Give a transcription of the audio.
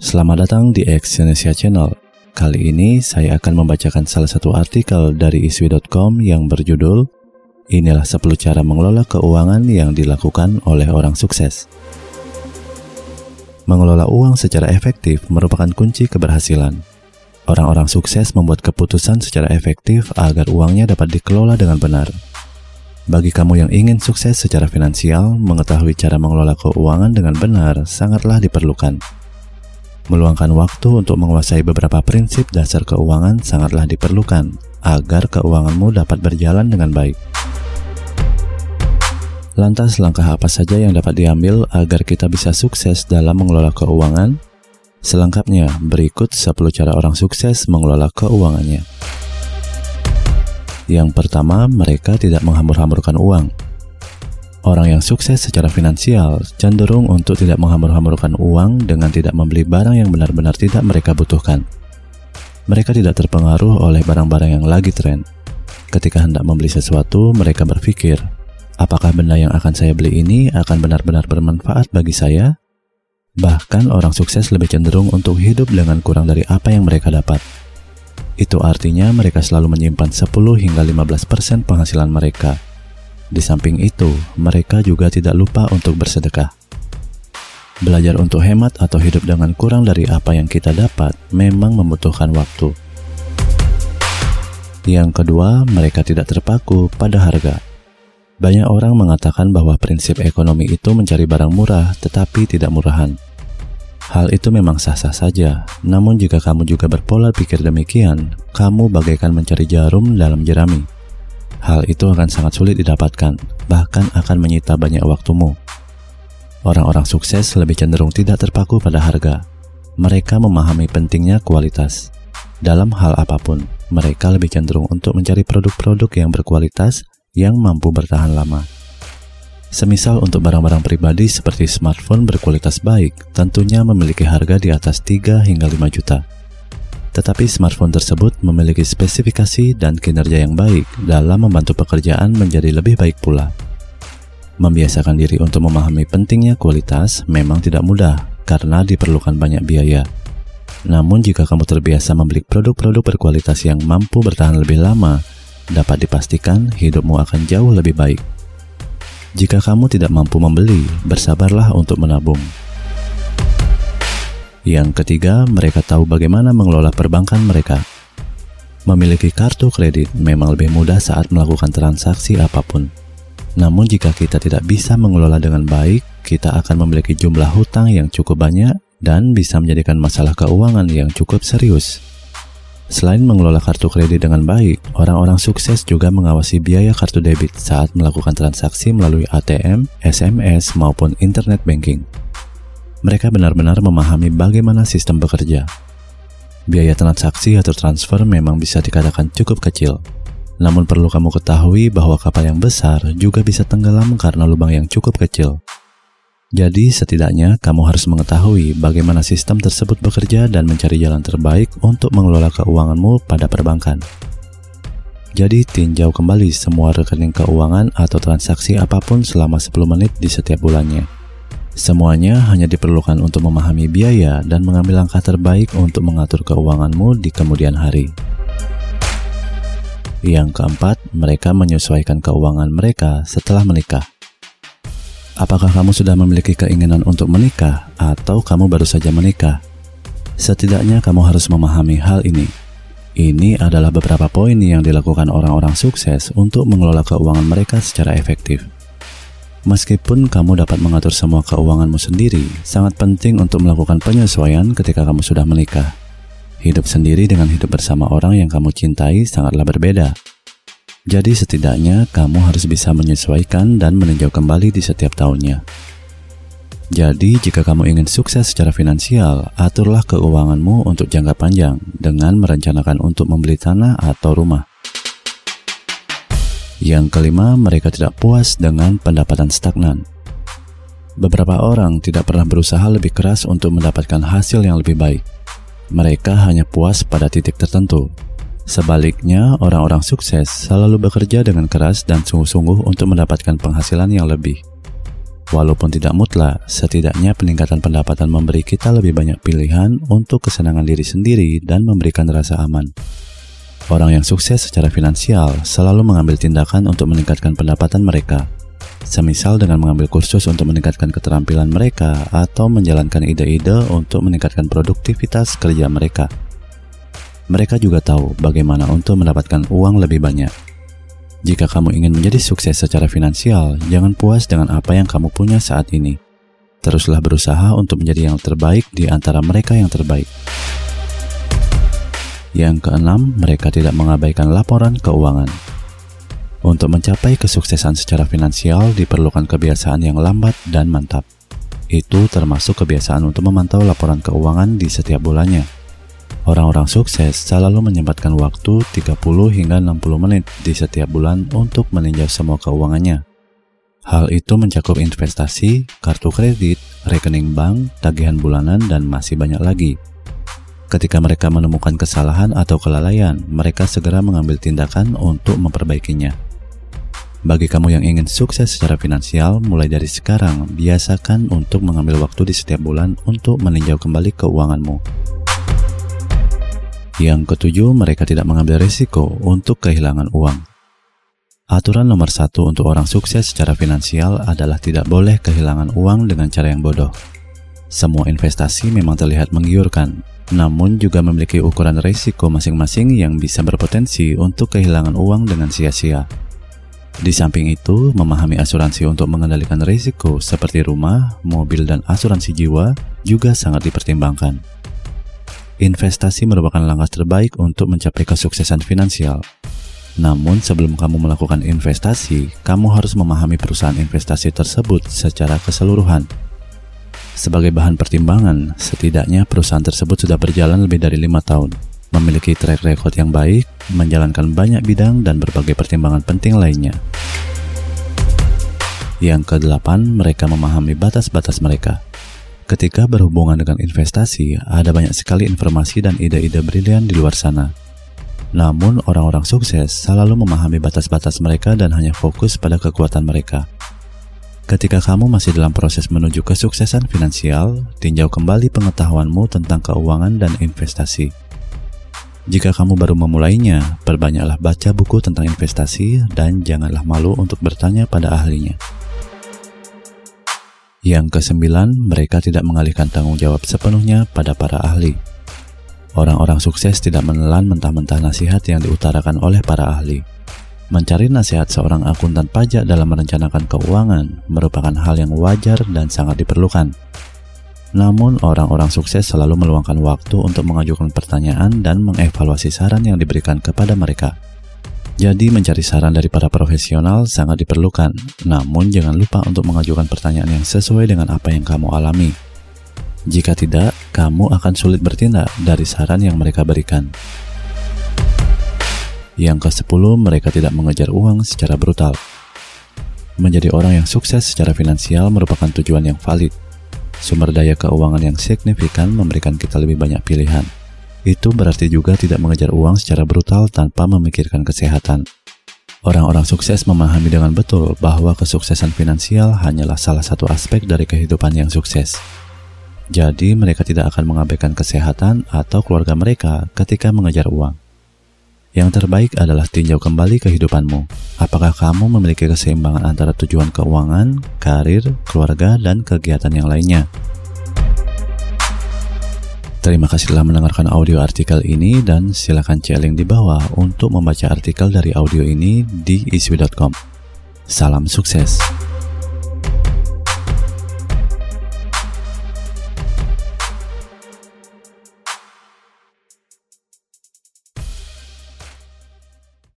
Selamat datang di Exyonesia Channel. Kali ini saya akan membacakan salah satu artikel dari iswi.com yang berjudul Inilah 10 cara mengelola keuangan yang dilakukan oleh orang sukses. Mengelola uang secara efektif merupakan kunci keberhasilan. Orang-orang sukses membuat keputusan secara efektif agar uangnya dapat dikelola dengan benar. Bagi kamu yang ingin sukses secara finansial, mengetahui cara mengelola keuangan dengan benar sangatlah diperlukan. Meluangkan waktu untuk menguasai beberapa prinsip dasar keuangan sangatlah diperlukan agar keuanganmu dapat berjalan dengan baik. Lantas, langkah apa saja yang dapat diambil agar kita bisa sukses dalam mengelola keuangan? Selengkapnya, berikut 10 cara orang sukses mengelola keuangannya. Yang pertama, mereka tidak menghambur-hamburkan uang. Orang yang sukses secara finansial cenderung untuk tidak menghambur-hamburkan uang dengan tidak membeli barang yang benar-benar tidak mereka butuhkan. Mereka tidak terpengaruh oleh barang-barang yang lagi tren. Ketika hendak membeli sesuatu, mereka berpikir, apakah benda yang akan saya beli ini akan benar-benar bermanfaat bagi saya? Bahkan orang sukses lebih cenderung untuk hidup dengan kurang dari apa yang mereka dapat. Itu artinya mereka selalu menyimpan 10 hingga 15% penghasilan mereka di samping itu, mereka juga tidak lupa untuk bersedekah. Belajar untuk hemat atau hidup dengan kurang dari apa yang kita dapat memang membutuhkan waktu. Yang kedua, mereka tidak terpaku pada harga. Banyak orang mengatakan bahwa prinsip ekonomi itu mencari barang murah tetapi tidak murahan. Hal itu memang sah-sah saja, namun jika kamu juga berpola pikir demikian, kamu bagaikan mencari jarum dalam jerami hal itu akan sangat sulit didapatkan, bahkan akan menyita banyak waktumu. Orang-orang sukses lebih cenderung tidak terpaku pada harga. Mereka memahami pentingnya kualitas. Dalam hal apa pun, mereka lebih cenderung untuk mencari produk-produk yang berkualitas yang mampu bertahan lama. Semisal untuk barang-barang pribadi seperti smartphone berkualitas baik, tentunya memiliki harga di atas 3 hingga 5 juta tetapi smartphone tersebut memiliki spesifikasi dan kinerja yang baik dalam membantu pekerjaan menjadi lebih baik pula. Membiasakan diri untuk memahami pentingnya kualitas memang tidak mudah karena diperlukan banyak biaya. Namun jika kamu terbiasa membeli produk-produk berkualitas yang mampu bertahan lebih lama, dapat dipastikan hidupmu akan jauh lebih baik. Jika kamu tidak mampu membeli, bersabarlah untuk menabung. Yang ketiga, mereka tahu bagaimana mengelola perbankan mereka. Memiliki kartu kredit memang lebih mudah saat melakukan transaksi apa pun. Namun jika kita tidak bisa mengelola dengan baik, kita akan memiliki jumlah hutang yang cukup banyak dan bisa menjadikan masalah keuangan yang cukup serius. Selain mengelola kartu kredit dengan baik, orang-orang sukses juga mengawasi biaya kartu debit saat melakukan transaksi melalui ATM, SMS, maupun internet banking mereka benar-benar memahami bagaimana sistem bekerja. Biaya transaksi atau transfer memang bisa dikatakan cukup kecil. Namun perlu kamu ketahui bahwa kapal yang besar juga bisa tenggelam karena lubang yang cukup kecil. Jadi setidaknya kamu harus mengetahui bagaimana sistem tersebut bekerja dan mencari jalan terbaik untuk mengelola keuanganmu pada perbankan. Jadi tinjau kembali semua rekening keuangan atau transaksi apa pun selama 10 menit di setiap bulannya. Semuanya hanya diperlukan untuk memahami biaya dan mengambil langkah terbaik untuk mengatur keuanganmu di kemudian hari. Yang keempat, mereka menyesuaikan keuangan mereka setelah menikah. Apakah kamu sudah memiliki keinginan untuk menikah atau kamu baru saja menikah? Setidaknya kamu harus memahami hal ini. Ini adalah beberapa poin yang dilakukan orang-orang sukses untuk mengelola keuangan mereka secara efektif. Meskipun kamu dapat mengatur semua keuanganmu sendiri, sangat penting untuk melakukan penyesuaian ketika kamu sudah menikah. Hidup sendiri dengan hidup bersama orang yang kamu cintai sangatlah berbeda. Jadi setidaknya kamu harus bisa menyesuaikan dan meninjau kembali di setiap tahunnya. Jadi jika kamu ingin sukses secara finansial, aturlah keuanganmu untuk jangka panjang dengan merencanakan untuk membeli tanah atau rumah. Yang kelima, mereka tidak puas dengan pendapatan stagnan. Beberapa orang tidak pernah berusaha lebih keras untuk mendapatkan hasil yang lebih baik. Mereka hanya puas pada titik tertentu. Sebaliknya, orang-orang sukses selalu bekerja dengan keras dan sungguh-sungguh untuk mendapatkan penghasilan yang lebih. Walaupun tidak mutlak, setidaknya peningkatan pendapatan memberi kita lebih banyak pilihan untuk kesenangan diri sendiri dan memberikan rasa aman. Orang yang sukses secara finansial selalu mengambil tindakan untuk meningkatkan pendapatan mereka, semisal dengan mengambil kursus untuk meningkatkan keterampilan mereka atau menjalankan ide-ide untuk meningkatkan produktivitas kerja mereka. Mereka juga tahu bagaimana untuk mendapatkan uang lebih banyak. Jika kamu ingin menjadi sukses secara finansial, jangan puas dengan apa yang kamu punya saat ini. Teruslah berusaha untuk menjadi yang terbaik di antara mereka yang terbaik. Yang keenam, mereka tidak mengabaikan laporan keuangan. Untuk mencapai kesuksesan secara finansial diperlukan kebiasaan yang lambat dan mantap. Itu termasuk kebiasaan untuk memantau laporan keuangan di setiap bulannya Orang-orang sukses selalu menyempatkan waktu 30 hingga 60 menit di setiap bulan untuk meninjau semua keuangannya. Hal itu mencakup investasi, kartu kredit, rekening bank, tagihan bulanan, dan masih banyak lagi. Ketika mereka menemukan kesalahan atau kelalaian, mereka segera mengambil tindakan untuk memperbaikinya. Bagi kamu yang ingin sukses secara finansial, mulai dari sekarang, biasakan untuk mengambil waktu di setiap bulan untuk meninjau kembali keuanganmu. Yang ketujuh, mereka tidak mengambil risiko untuk kehilangan uang. Aturan nomor satu untuk orang sukses secara finansial adalah tidak boleh kehilangan uang dengan cara yang bodoh. Semua investasi memang terlihat menggiurkan, namun juga memiliki ukuran risiko masing-masing yang bisa berpotensi untuk kehilangan uang dengan sia-sia. Di samping itu, memahami asuransi untuk mengendalikan risiko seperti rumah, mobil, dan asuransi jiwa juga sangat dipertimbangkan. Investasi merupakan langkah terbaik untuk mencapai kesuksesan finansial. Namun, sebelum kamu melakukan investasi, kamu harus memahami perusahaan investasi tersebut secara keseluruhan. Sebagai bahan pertimbangan, setidaknya perusahaan tersebut sudah berjalan lebih dari lima tahun, memiliki track record yang baik, menjalankan banyak bidang, dan berbagai pertimbangan penting lainnya. Yang kedelapan, mereka memahami batas-batas mereka. Ketika berhubungan dengan investasi, ada banyak sekali informasi dan ide-ide brilian di luar sana. Namun, orang-orang sukses selalu memahami batas-batas mereka dan hanya fokus pada kekuatan mereka. Ketika kamu masih dalam proses menuju kesuksesan finansial, tinjau kembali pengetahuanmu tentang keuangan dan investasi. Jika kamu baru memulainya, perbanyaklah baca buku tentang investasi dan janganlah malu untuk bertanya pada ahlinya. Yang kesembilan, mereka tidak mengalihkan tanggung jawab sepenuhnya pada para ahli. Orang-orang sukses tidak menelan mentah-mentah nasihat yang diutarakan oleh para ahli. Mencari nasihat seorang akuntan pajak dalam merencanakan keuangan merupakan hal yang wajar dan sangat diperlukan. Namun, orang-orang sukses selalu meluangkan waktu untuk mengajukan pertanyaan dan mengevaluasi saran yang diberikan kepada mereka. Jadi mencari saran dari para profesional sangat diperlukan, namun jangan lupa untuk mengajukan pertanyaan yang sesuai dengan apa yang kamu alami. Jika tidak, kamu akan sulit bertindak dari saran yang mereka berikan. Yang ke-10, mereka tidak mengejar uang secara brutal. Menjadi orang yang sukses secara finansial merupakan tujuan yang valid. Sumber daya keuangan yang signifikan memberikan kita lebih banyak pilihan itu berarti juga tidak mengejar uang secara brutal tanpa memikirkan kesehatan. Orang-orang sukses memahami dengan betul bahwa kesuksesan finansial hanyalah salah satu aspek dari kehidupan yang sukses. Jadi, mereka tidak akan mengabaikan kesehatan atau keluarga mereka ketika mengejar uang. Yang terbaik adalah tinjau kembali kehidupanmu. Apakah kamu memiliki keseimbangan antara tujuan keuangan, karir, keluarga, dan kegiatan yang lainnya? Terima kasih telah mendengarkan audio artikel ini dan silakan cek link di bawah untuk membaca artikel dari audio ini di iswi.com. Salam sukses.